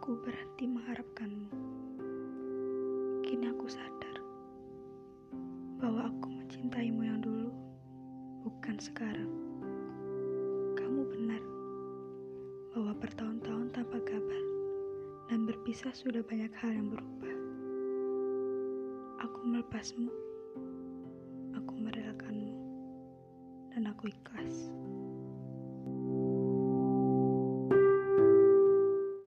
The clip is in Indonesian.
aku berhenti mengharapkanmu. Kini aku sadar bahwa aku mencintaimu yang dulu, bukan sekarang. Kamu benar bahwa bertahun-tahun tanpa kabar dan berpisah sudah banyak hal yang berubah. Aku melepasmu, aku merelakanmu, dan aku ikhlas.